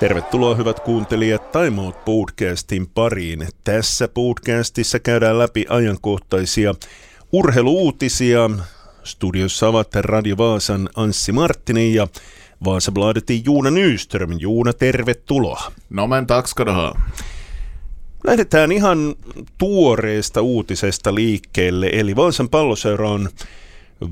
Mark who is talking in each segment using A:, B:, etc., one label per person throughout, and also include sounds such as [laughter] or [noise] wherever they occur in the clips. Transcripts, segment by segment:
A: Tervetuloa hyvät kuuntelijat Time Out podcastin pariin. Tässä podcastissa käydään läpi ajankohtaisia urheiluutisia. Studiossa ovat Radio Vaasan Anssi Marttinen ja Vaasabladetin Juuna Nyström. Juuna, tervetuloa.
B: No men tack ska du ha.
A: Lähdetään ihan tuoreesta uutisesta liikkeelle, eli Vaasan palloseura on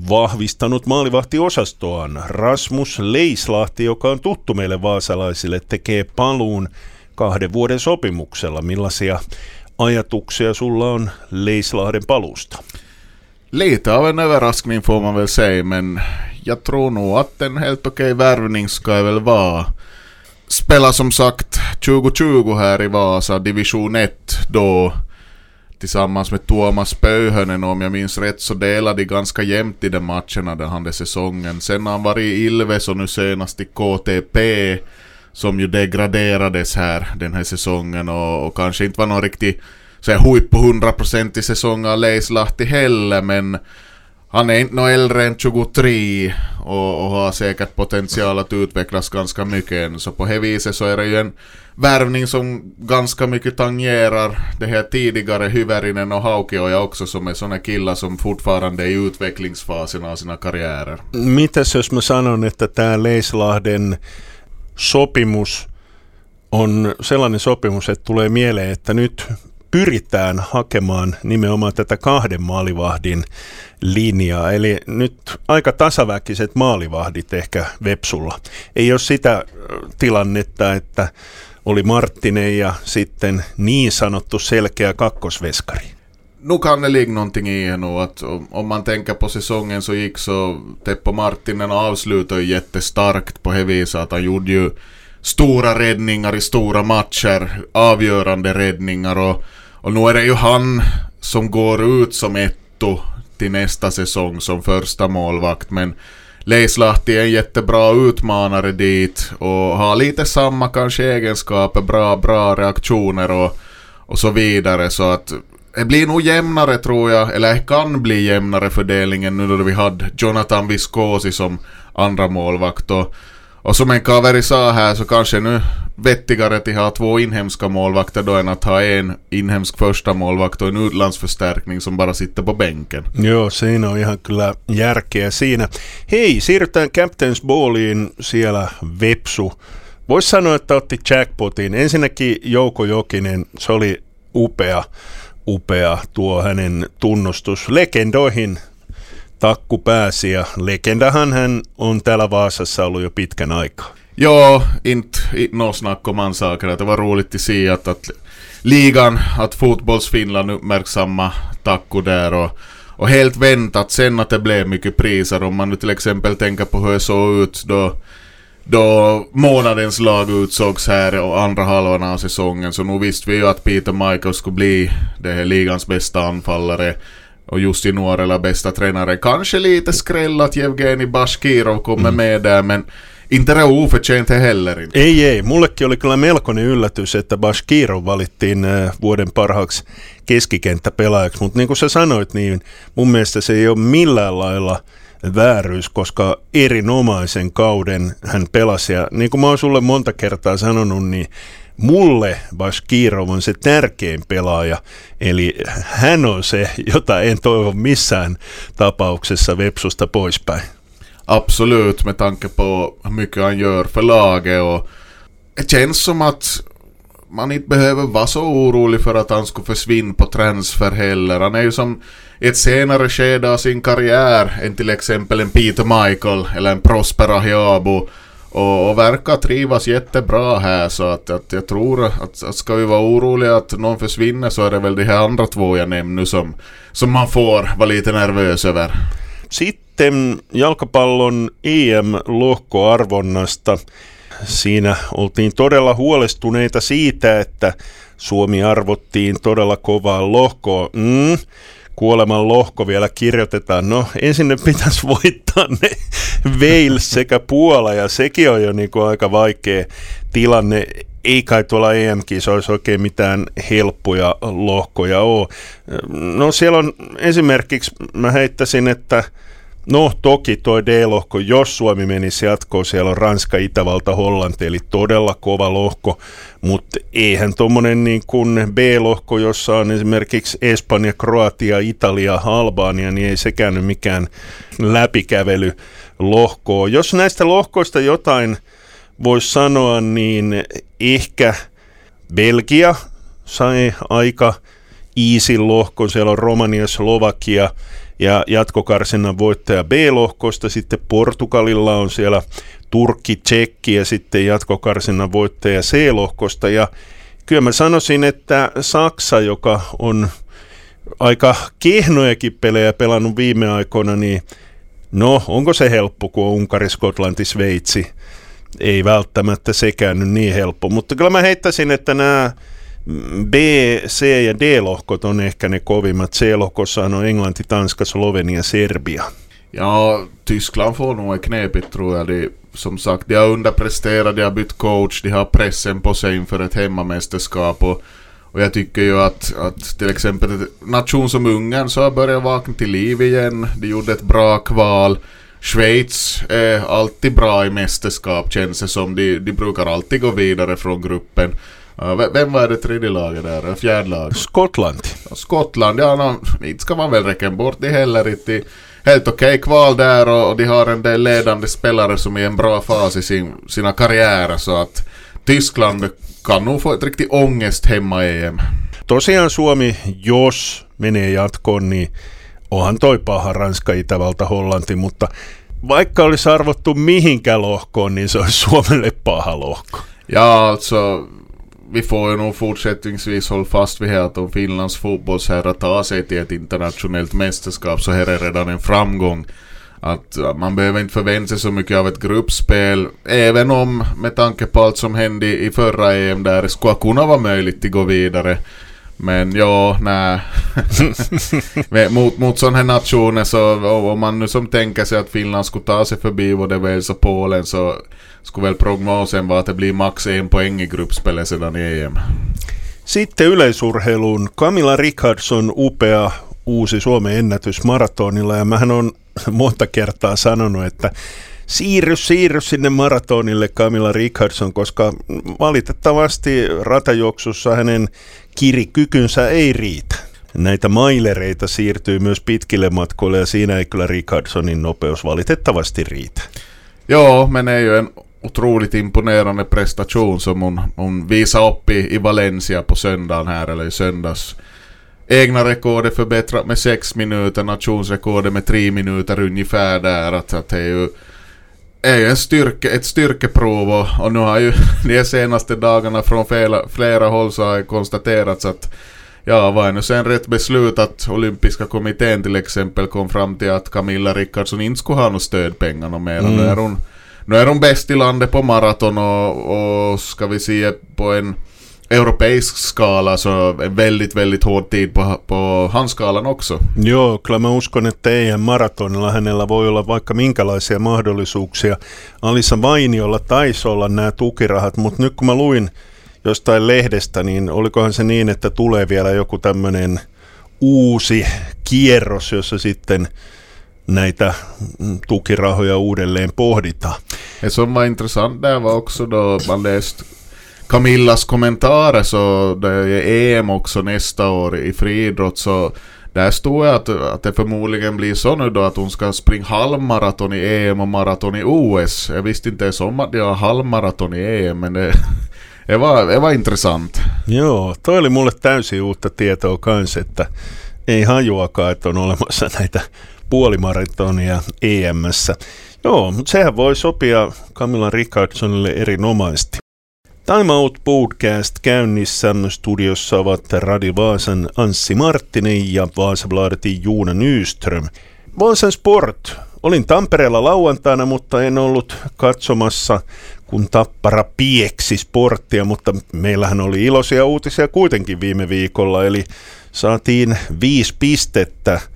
A: vahvistanut maalivahtiosastoaan. Rasmus Leislahti, joka on tuttu meille vaasalaisille, tekee paluun kahden vuoden sopimuksella. Millaisia ajatuksia sulla on Leislahden paluusta?
B: Lite av en överraskning får man väl säga, men jag tror nog att en helt okej värvning ska väl vara. Spela som sagt 2020 här i Vasa, division 1 då tillsammans med Tuomas Pöyhönen om jag minns rätt så delade de ganska jämnt i de matcherna den här säsongen. Sen har han varit i Ilves och nu senast i KTP som ju degraderades här den här säsongen och, och kanske inte var någon riktig så här huip på 100% i säsong av Leislahti heller men han är inte någon äldre än 23 och, och, har säkert potential att utvecklas ganska mycket än. Så på det viset så är det ju en värvning som ganska mycket tangerar det här tidigare Hyvärinen och Haukioja också som är såna killar som fortfarande är i utvecklingsfasen av sina karriärer.
A: Mitäs jos mä sanon, että tämä Leislahden sopimus on sellainen sopimus, että tulee mieleen, että nyt pyritään hakemaan nimenomaan tätä kahden maalivahdin linjaa. Eli nyt aika tasaväkiset maalivahdit ehkä Vepsulla. Ei ole sitä tilannetta, että oli Marttinen ja sitten niin sanottu selkeä kakkosveskari.
B: Nu kan det ligga någonting i nog att om man tänker på säsongen så gick så Teppo Martinen avslutade jättestarkt på det viset att han gjorde ju stora räddningar i stora matcher, avgörande räddningar och, och nu är det ju han som går ut som etto till nästa säsong som första målvakt men Leislahti är en jättebra utmanare dit och har lite samma kanske egenskaper, bra, bra reaktioner och, och så vidare. Så att det blir nog jämnare tror jag, eller det kan bli jämnare fördelningen nu då vi hade Jonathan Viscosi som andra målvakt och och som en kaveri sa här så kanske nu vettigare att ha två inhemska målvakter då än att ha en inhemsk första målvakt och en utlandsförstärkning som bara sitter på bänken.
A: Joo, siinä on ihan kyllä järkeä siinä. Hei, siirrytään Captain's Balliin siellä Vepsu. Voisi sanoa, että otti jackpotin. Ensinnäkin Jouko Jokinen, se oli upea, upea tuo hänen tunnustus legendoihin takku pääsi ja legendahan hän on täällä Vaasassa ollut jo pitkän aikaa.
B: Inte något snack om man saker. Det var roligt att se att, att ligan, att fotbolls-Finland uppmärksamma Takku där och, och helt väntat sen att det blev mycket priser. Om man nu till exempel tänker på hur det såg ut då, då månadens lag utsågs här och andra halvan av säsongen. Så nu visste vi ju att Peter Michael skulle bli det här ligans bästa anfallare och Jussi Nuorela bästa tränare. Kanske lite skräll att Jevgeni Bashkirov kommer mm. med där men inte det oförtjänt heller. Inte.
A: Ei, ei. Mullekin oli kyllä melkoinen yllätys, että Bashkirov valittiin äh, vuoden parhaaksi keskikenttäpelaajaksi, mutta niin kuin sä sanoit, niin mun mielestä se ei ole millään lailla vääryys, koska erinomaisen kauden hän pelasi. Ja niin kuin mä oon sulle monta kertaa sanonut, niin mulle Bashkirov on se tärkein pelaaja, eli hän on se, jota en toivo missään tapauksessa Vepsusta poispäin.
B: Absolut, med tanke på hur mycket han gör för laget och det känns som att man inte behöver vara så orolig för att han skulle försvinna på transfer heller. Han är ju som i ett senare skede av sin karriär än till exempel en Peter Michael eller en Prosper Ahiabo och, och verkar trivas jättebra här så att, att jag tror att, att ska vi vara oroliga att någon försvinner så är det väl de här andra två jag nämnde nu som, som man får vara lite nervös över.
A: Sitten jalkapallon EM-lohkoarvonnasta. Siinä oltiin todella huolestuneita siitä, että Suomi arvottiin todella kovaa lohkoa. Mm, kuoleman lohko vielä kirjoitetaan. No ensin ne pitäisi voittaa ne Wales sekä Puola ja sekin on jo niin kuin aika vaikea tilanne. Ei kai tuolla EM-kisoissa oikein mitään helppoja lohkoja ole. No siellä on esimerkiksi, mä heittäisin, että No toki toi D-lohko, jos Suomi menisi jatkoon, siellä on Ranska, Itävalta, Hollanti, eli todella kova lohko, mutta eihän tuommoinen niin kuin B-lohko, jossa on esimerkiksi Espanja, Kroatia, Italia, Albania, niin ei sekään nyt mikään läpikävely lohkoa. Jos näistä lohkoista jotain voisi sanoa, niin ehkä Belgia sai aika iisin lohkon, siellä on Romania, Slovakia, ja jatkokarsinnan voittaja B-lohkosta. Sitten Portugalilla on siellä Turkki, Tsekki ja sitten jatkokarsinnan voittaja C-lohkosta. Ja kyllä mä sanoisin, että Saksa, joka on aika kehnojakin pelejä pelannut viime aikoina, niin no, onko se helppo, kun on Unkari, Skotlanti, Sveitsi? Ei välttämättä sekään nyt niin helppo, mutta kyllä mä heittäisin, että nämä B, C ja D-lohkot on ehkä ne kovimmat. C-lohkossa on Englanti, Tanska, Slovenia, Serbia.
B: Ja, Tyskland får nog ett knepigt tror jag. De, som sagt, de har underpresterat, de har bytt coach, de har pressen på sig inför ett hemmamästerskap. Och, och jag tycker ju att, att till exempel en nation som Ungern så har börjat vakna till liv igen. De gjorde ett bra kval. Schweiz är alltid bra i mästerskap känns det som. De, de brukar alltid gå vidare från gruppen. Vem var det tredje laget där? Fjärde laget?
A: Skottland.
B: Skottland, ja, no, inte ska man väl räkna bort det heller inte. Helt okej okay, kval där och, och de har en del ledande spelare som är i en bra fas i sin, sina karriärer så att Tyskland kan nog få ett riktigt ångest hemma i EM.
A: Tosiaan Suomi, jos menee jatkoon, niin onhan toi paha Ranska, Itävalta, Hollanti, mutta vaikka olisi arvottu mihinkään lohkoon, niin se olisi Suomelle paha lohko.
B: Ja alltså vi får ju nog fortsättningsvis hålla fast vid här att om Finlands fotbollsherrar tar sig till ett internationellt mästerskap så här är redan en framgång. Att man behöver inte förvänta sig så mycket av ett gruppspel. Även om, med tanke på allt som hände i förra EM där, det skulle kunna vara möjligt att gå vidare. Men ja, nej. [laughs] mot, mot sådana här nationer så om man nu som tänker sig att Finland skulle ta sig förbi både Wales och Polen så skulle väl prognosen vara att det blir max en poäng i gruppspelet sedan i EM.
A: Sitten yleisurheiluun. Camilla Richardson upea uusi Suomen ennätys maratonilla ja mähän on monta kertaa sanonut, että siirry, siirry sinne maratonille Camilla Richardson, koska valitettavasti ratajuoksussa hänen kirikykynsä ei riitä. Näitä mailereita siirtyy myös pitkille matkoille ja siinä ei kyllä Richardsonin nopeus valitettavasti riitä.
B: Joo, menee jo en otroligt imponerande prestation som hon, hon visade upp i, i Valencia på söndagen här, eller i söndags. Egna rekordet förbättrat med 6 minuter, nationsrekordet med 3 minuter ungefär där. Att, att det är ju, är ju en styrke, ett styrkeprov och, och nu har ju [laughs] de senaste dagarna från flera, flera håll så har konstaterats att Ja, var nu sen rätt beslut att olympiska kommittén till exempel kom fram till att Camilla Rickardsson inte skulle ha några stödpengar och mer. Mm. Nu är hon nu är de bäst i landet på maraton och, och ska vi se på en europeisk skala så en väldigt, väldigt hård tid på, på hans skalan också.
A: Joo, kyllä mä uskon, että EM maratonilla hänellä voi olla vaikka minkälaisia mahdollisuuksia. Alissa Vainiolla taisi olla nämä tukirahat, mutta nyt kun mä luin jostain lehdestä, niin olikohan se niin, että tulee vielä joku tämmöinen uusi kierros, jossa sitten näitä tukirahoja uudelleen pohditaan.
B: Det som var intressant där var också då man läst Camillas kommentarer så det är EM också nästa år i friidrott så där stod det att, att det förmodligen blir så nu då att hon ska springa halvmaraton i EM och maraton i OS. Jag visste inte ens om att det var halvmaraton i EM men det, det, var, det var intressant.
A: Joo, toi oli mulle täysin uutta tietoa kanssa, että ei hajuakaan, että on olemassa näitä puolimaratonia EMssä. Joo, mutta sehän voi sopia Camilla Richardsonille erinomaisesti. Time Out Podcast käynnissä studiossa ovat Radi Vaasan Anssi Marttinen ja Vaasabladetin Juuna Nyström. Vaasan Sport. Olin Tampereella lauantaina, mutta en ollut katsomassa, kun Tappara pieksi sporttia, mutta meillähän oli iloisia uutisia kuitenkin viime viikolla, eli saatiin viisi pistettä –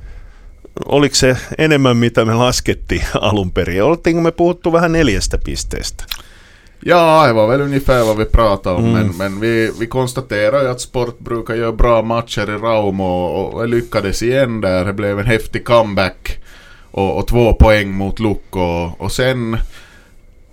A: oliko se enemmän mitä me laskettiin alun perin? Oltiinko me puhuttu vähän neljästä pisteestä?
B: Ja, det var väl ungefär vad vi pratade om. Mm. Men, men vi, vi konstaterar ju att Sport brukar göra bra matcher i Raumo och, och lyckades igen där. Det blev en häftig comeback. och, och två poäng mot Lukko. Och sen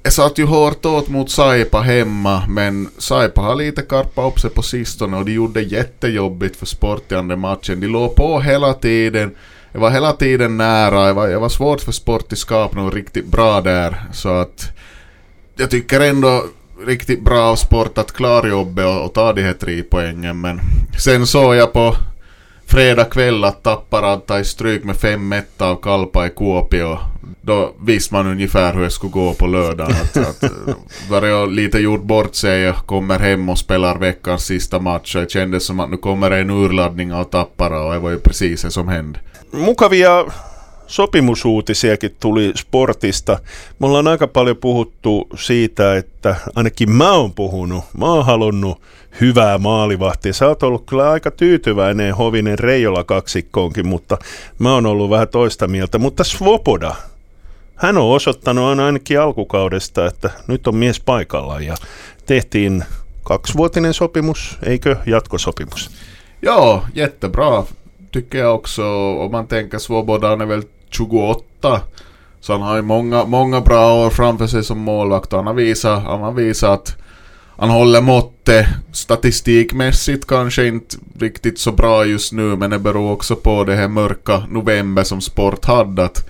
B: jag satt ju hårt åt mot Saipa hemma, men Saipa har lite karpat upp sig på sistone och de gjorde jättejobbigt för Sport i andra matchen. De låg på hela tiden. Jag var hela tiden nära, jag var, var svårt för Sport att skapa något riktigt bra där. Så att jag tycker ändå riktigt bra av Sport att klara jobbet och, och ta de här tre poängen. Men sen såg jag på fredag kväll att Tappara tar stryk med 5-1 av Kalpa i Kuopio. Då visste man ungefär hur det skulle gå på lördagen. Att, att, [laughs] var jag lite gjort bort sig och kommer hem och spelar veckans sista match. Det kändes som att nu kommer en urladdning av Tappara och det var ju precis det som hände.
A: Mukavia sopimusuutisiakin tuli sportista. Me ollaan aika paljon puhuttu siitä, että ainakin mä oon puhunut, mä oon halunnut hyvää maalivahtia. Sä oot ollut kyllä aika tyytyväinen Hovinen Reijola kaksikkoonkin, mutta mä oon ollut vähän toista mieltä. Mutta Svoboda, hän on osoittanut ainakin alkukaudesta, että nyt on mies paikalla ja tehtiin kaksivuotinen sopimus, eikö jatkosopimus?
B: Joo, jättebra tycker jag också. Om man tänker Svoboda är väl 28. Så han har ju många, många bra år framför sig som målvakt. Han har visat, han har visat att han håller måttet. Statistikmässigt kanske inte riktigt så bra just nu men det beror också på det här mörka november som Sport hade. Att,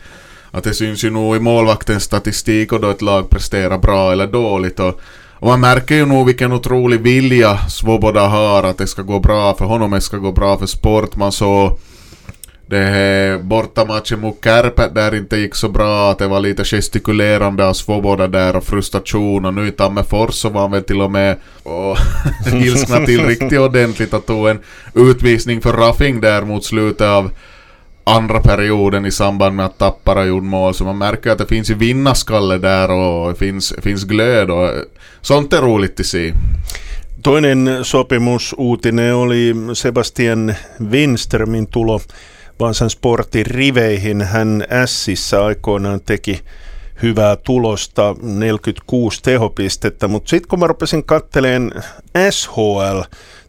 B: att det syns ju nog i målvaktens statistik och då ett lag presterar bra eller dåligt. Och, och man märker ju nog vilken otrolig vilja Svoboda har att det ska gå bra för honom, det ska gå bra för Sport. Man såg det här bortamatchen mot Kärpät där inte gick så bra, att det var lite gestikulerande av Svoboda där och frustration. Och nu i Tammerfors så var han väl till och med och [laughs] ilskna till riktigt ordentligt och tog en utvisning för Raffing där mot slutet av andra perioden i samband med att Tappara gjorde mål. Så man märker att det finns ju vinnarskalle där och det finns, finns glöd och sånt är roligt att se.
A: Toinen sopimusuutinen oli Sebastian Winströmin tulo. Vaasan Sportin riveihin. Hän Sissä aikoinaan teki hyvää tulosta, 46 tehopistettä, mutta sitten kun mä rupesin katteleen SHL,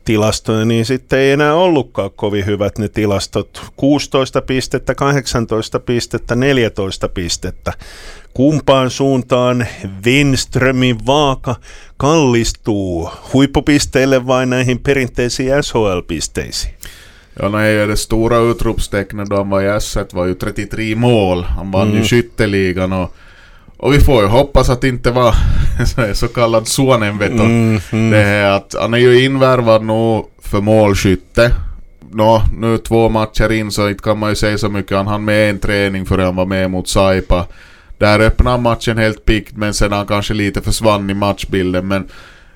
A: tilastoja, niin sitten ei enää ollutkaan kovin hyvät ne tilastot. 16 pistettä, 18 pistettä, 14 pistettä. Kumpaan suuntaan Winströmin vaaka kallistuu? Huippupisteille vai näihin perinteisiin SHL-pisteisiin?
B: Ja nej, det stora utropstecknet då han var i S1 var ju 33 mål. Han vann mm. ju skytteligan och, och vi får ju hoppas att det inte var [laughs] så kallad sonenveto. Mm, mm. Det är att han är ju invärvad nu för målskytte. Nå, nu två matcher in så inte kan man ju säga så mycket. Han hann med en träning för han var med mot Saipa. Där öppnade matchen helt pikt men sen han kanske lite försvann i matchbilden. Men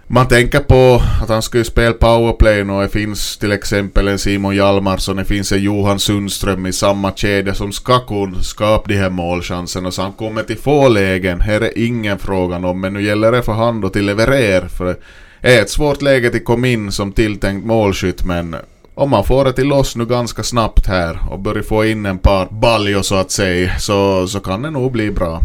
B: man tänker på att han skulle spela powerplay och det finns till exempel en Simon Hjalmarsson, det finns en Johan Sundström i samma kedja som ska kunna skapa de här målchanserna. Så han kommer till få lägen, här är ingen frågan om men nu gäller det för han då till leverera för det är ett svårt läge till komma in som tilltänkt målskytt men om man får det till loss nu ganska snabbt här och börjar få in en par baljor så att säga så, så kan det nog bli bra.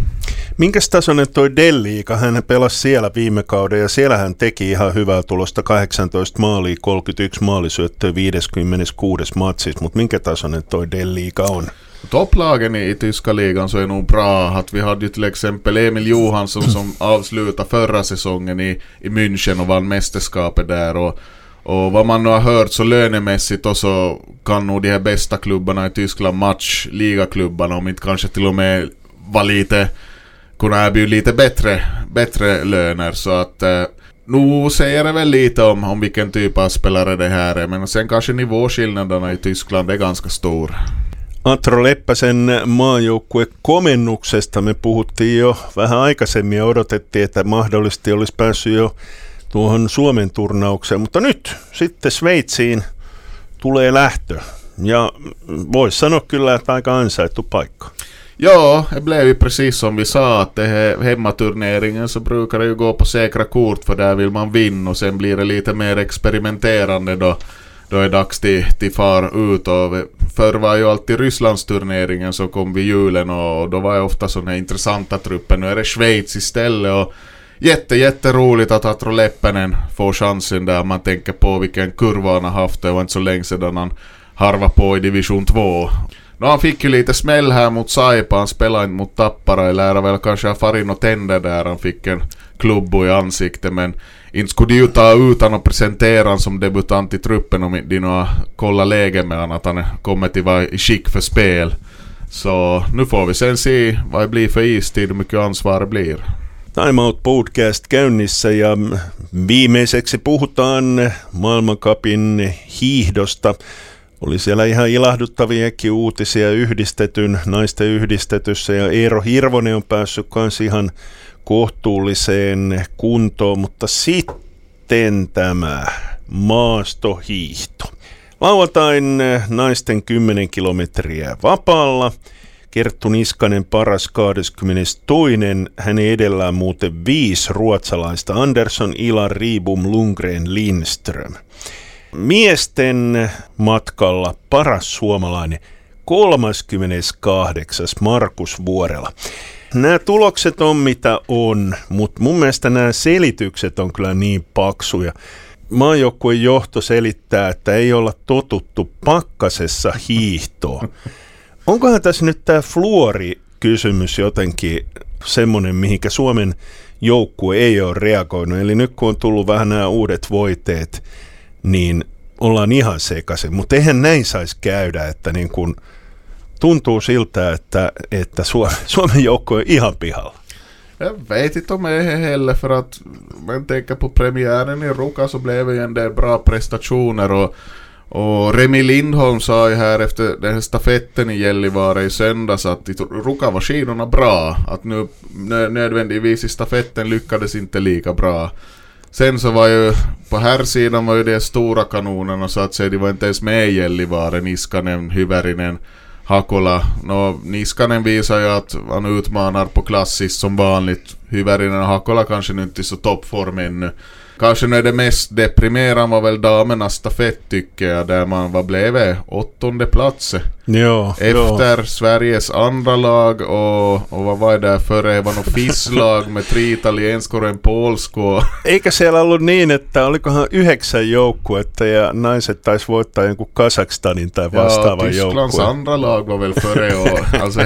A: Minkäs tasoinen toi Delliika? Hän pelasi siellä viime kauden ja siellä hän teki ihan hyvää tulosta 18 maalia, 31 maalisyöttöä 56 matsissa, mutta minkä tasoinen toi Delliika on?
B: Topplagen i tyska ligan så är nog bra. Att vi hade ju till exempel Emil Johansson som avslutade förra säsongen i, i München och vann mästerskapet där. Och, och vad man nu har hört så lönemässigt och så kan nog de här bästa klubbarna i Tyskland match ligaklubbarna om inte kanske till och med vara lite kunna erbjuda lite bättre, bättre löner. Så att eh, nu säger det väl lite om, om vilken typ av spelare det här är. Men sen kanske nivåskillnaderna i Tyskland är ganska stor.
A: Antro Leppäsen maajoukkuekomennuksesta me puhuttiin jo vähän aikaisemmin ja odotettiin, että mahdollisesti olisi päässyt jo tuohon Suomen turnaukseen, mutta nyt sitten Sveitsiin tulee lähtö ja voisi sanoa kyllä, että aika ansaittu paikka.
B: Ja, det blev ju precis som vi sa att det här hemmaturneringen så brukar det ju gå på säkra kort för där vill man vinna och sen blir det lite mer experimenterande då då är det dags till, till far ut och förr var ju alltid Rysslandsturneringen som kom vid julen och då var ju ofta sådana intressanta trupper. Nu är det Schweiz istället och jätte jätteroligt att Atro Leppänen får chansen där man tänker på vilken kurva han har haft. Det var inte så länge sedan han harva på i division 2. No han fick ju lite smäll här mot Saipa, han spelade inte mot Tappara, Eller, väl kanske ha farit och tänder där, han fick en klubbo i ansiktet men inte skulle de ju ta ut honom och presentera honom som debutant i truppen om de har kollat läget med honom, att han kommit till vara i skick för spel. Så nu får vi sen se vad det blir för istid, hur mycket ansvar det blir.
A: Time Out Podcast käynnissä ja viimeiseksi puhutaan maailmankapin hiihdosta. Oli siellä ihan ilahduttaviakin uutisia yhdistetyn, naisten yhdistetyssä ja Eero Hirvonen on päässyt kans ihan kohtuulliseen kuntoon, mutta sitten tämä maastohiihto. Lauantain naisten 10 kilometriä vapaalla. Kerttu Niskanen paras 22. Hänen edellään muuten viisi ruotsalaista. Andersson, Ilar, Riibum, Lundgren, Lindström. Miesten matkalla paras suomalainen 38. Markus Vuorela. Nämä tulokset on mitä on, mutta mun mielestä nämä selitykset on kyllä niin paksuja. Maajoukkueen johto selittää, että ei olla totuttu pakkasessa hiihtoon. Onkohan tässä nyt tämä fluori-kysymys jotenkin semmoinen, mihinkä Suomen joukkue ei ole reagoinut. Eli nyt kun on tullut vähän nämä uudet voiteet, niin ollaan ihan sekaisin. Mutta eihän näin saisi käydä, että niin kun tuntuu siltä, että, että [laughs] Suomen joukko on ihan pihalla.
B: Jag vet inte om jag är heller för att man tänker på premiären i Ruka så blev det ju en del bra prestationer och, och Remi Lindholm sa ju här efter den här stafetten i Gällivare i söndags att de Ruka var skidorna bra. Att nu nödvändigtvis i stafetten lyckades inte lika bra. Sen så var ju på här sidan var ju de stora kanonerna så att säga, de var inte ens med i Gällivare, Niskanen, Hyvärinen, Hakola. Nå, Niskanen visar ju att han utmanar på klassiskt som vanligt. Hyvärinen och Hakola kanske nu inte är så toppform ännu. Kanske nu är det mest deprimerande var väl damernas stafett tycker jag, där man var blev åttonde plats.
A: Ja,
B: Efter ja. Sveriges andra lag och, och vad var det där före? Det var något fisslag med tre italienskor och en polsko.
A: Eikä siellä ollut niin, että olikohan yhdeksän joukkuetta ja naiset taisi voittaa jonkun Kazakstanin tai vastaavan
B: ja, Tysklands andra lag var väl före och, alltså,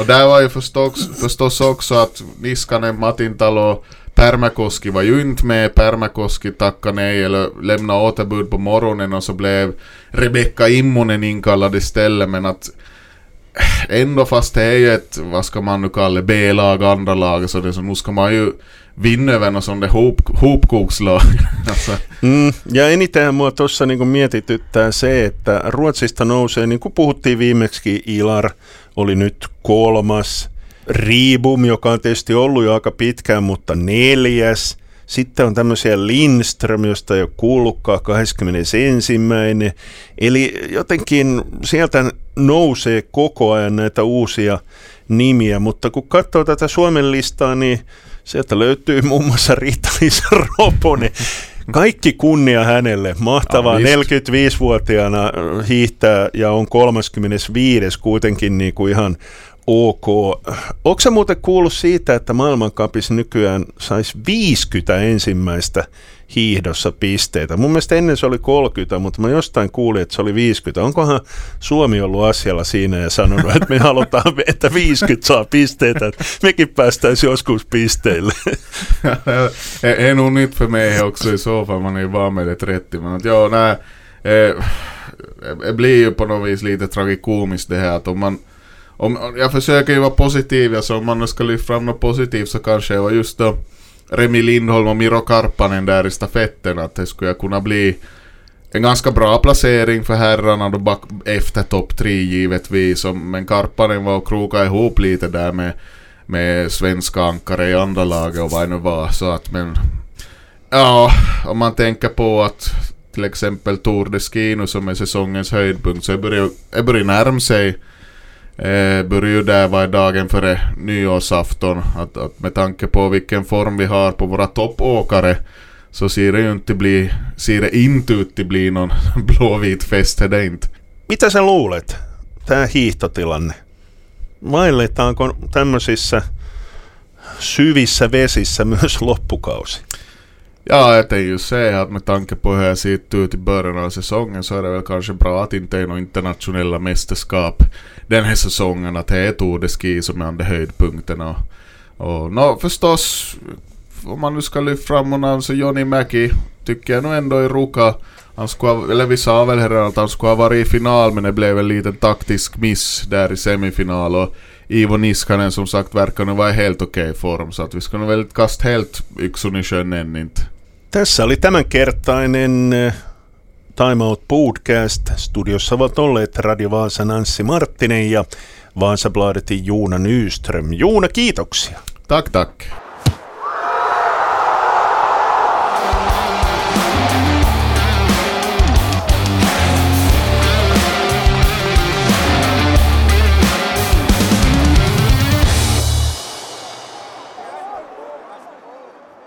B: och där var ju förstås, förstås också att Niskanen, Matintalo Pärmäkoski var ju inte med, Pärmäkoski tackade nej eller lämnade återbud på morgonen och så blev Rebecka Immonen inkallad istället men att ändå fast det är ju ett, vad ska man nu kalla B-lag, andra lag så det så nu ska man ju vinna över något sånt hop, hopkokslag. [laughs]
A: alltså. mm, ja enitenhän mua tuossa niin mietityttää se, että Ruotsista nousee, niin kuin puhuttiin viimeksi, Ilar oli nyt kolmas, Riibum, joka on tietysti ollut jo aika pitkään, mutta neljäs. Sitten on tämmöisiä Lindström, josta ei ole kuullutkaan 21. Eli jotenkin sieltä nousee koko ajan näitä uusia nimiä, mutta kun katsoo tätä Suomen listaa, niin sieltä löytyy muun muassa Rita-Liisa Roponen. Kaikki kunnia hänelle. Mahtavaa. 45-vuotiaana hiihtää ja on 35 kuitenkin niin kuin ihan ok. Onko se muuten kuullut siitä, että maailmankapissa nykyään saisi 50 ensimmäistä hiihdossa pisteitä? Mun mielestä ennen se oli 30, mutta mä jostain kuulin, että se oli 50. Onkohan Suomi ollut asialla siinä ja sanonut, että me halutaan, että 50 saa pisteitä, että mekin päästäisiin joskus pisteille?
B: en nog nytt för mig också i så fall, man är ju van med det 30. Men att ja, nej, eh, det blir ju på något vis lite tragikomiskt det här att om man om, jag försöker ju vara positiv, alltså om man nu ska lyfta fram något positivt så kanske det var just då Remi Lindholm och Miro Karpanen där i stafetten, att det skulle kunna bli en ganska bra placering för herrarna då bak, efter topp tre givetvis. Men Karpanen var och kroka ihop lite där med, med svenska ankare i andra laget och vad det nu var. Så att men... Ja, om man tänker på att till exempel Tour de Ski som är säsongens höjdpunkt så jag börjar, det börjar närma sig eh, börjar ju där vara dagen före nyårsafton. Att, att med tanke på vilken form vi har på våra toppåkare så ser det ju inte, bli, ser det inte ut att bli någon [laughs] blåvit fest, det inte.
A: Mitä sä luulet, tämä hiihtotilanne? Vaelletaanko tämmöisissä syvissä vesissä myös loppukausi?
B: Ja, jag tänkte ju säga att med tanke på hur jag sett ut i början av säsongen så är det väl kanske bra att inte är några internationella mästerskap den här säsongen. Att det är Tour de Ski som är de höjdpunkten. Och, och no, förstås, om man nu ska lyfta fram honom så Johnny Mäki tycker jag nog ändå i Ruka han skulle, eller vi sa väl här att han skulle ha varit i final men det blev en liten taktisk miss där i semifinal och Ivo Niskanen som sagt verkar nu vara i helt okej okay form så att vi ska nog väl kasta helt yxun i sjön än inte.
A: Tässä oli tämänkertainen eh, Time Out Podcast. Studiossa ovat olleet Radio Vaasan Anssi Marttinen ja Vaasabladetin Juuna Nyström. Juuna, kiitoksia.
B: Tack, tack.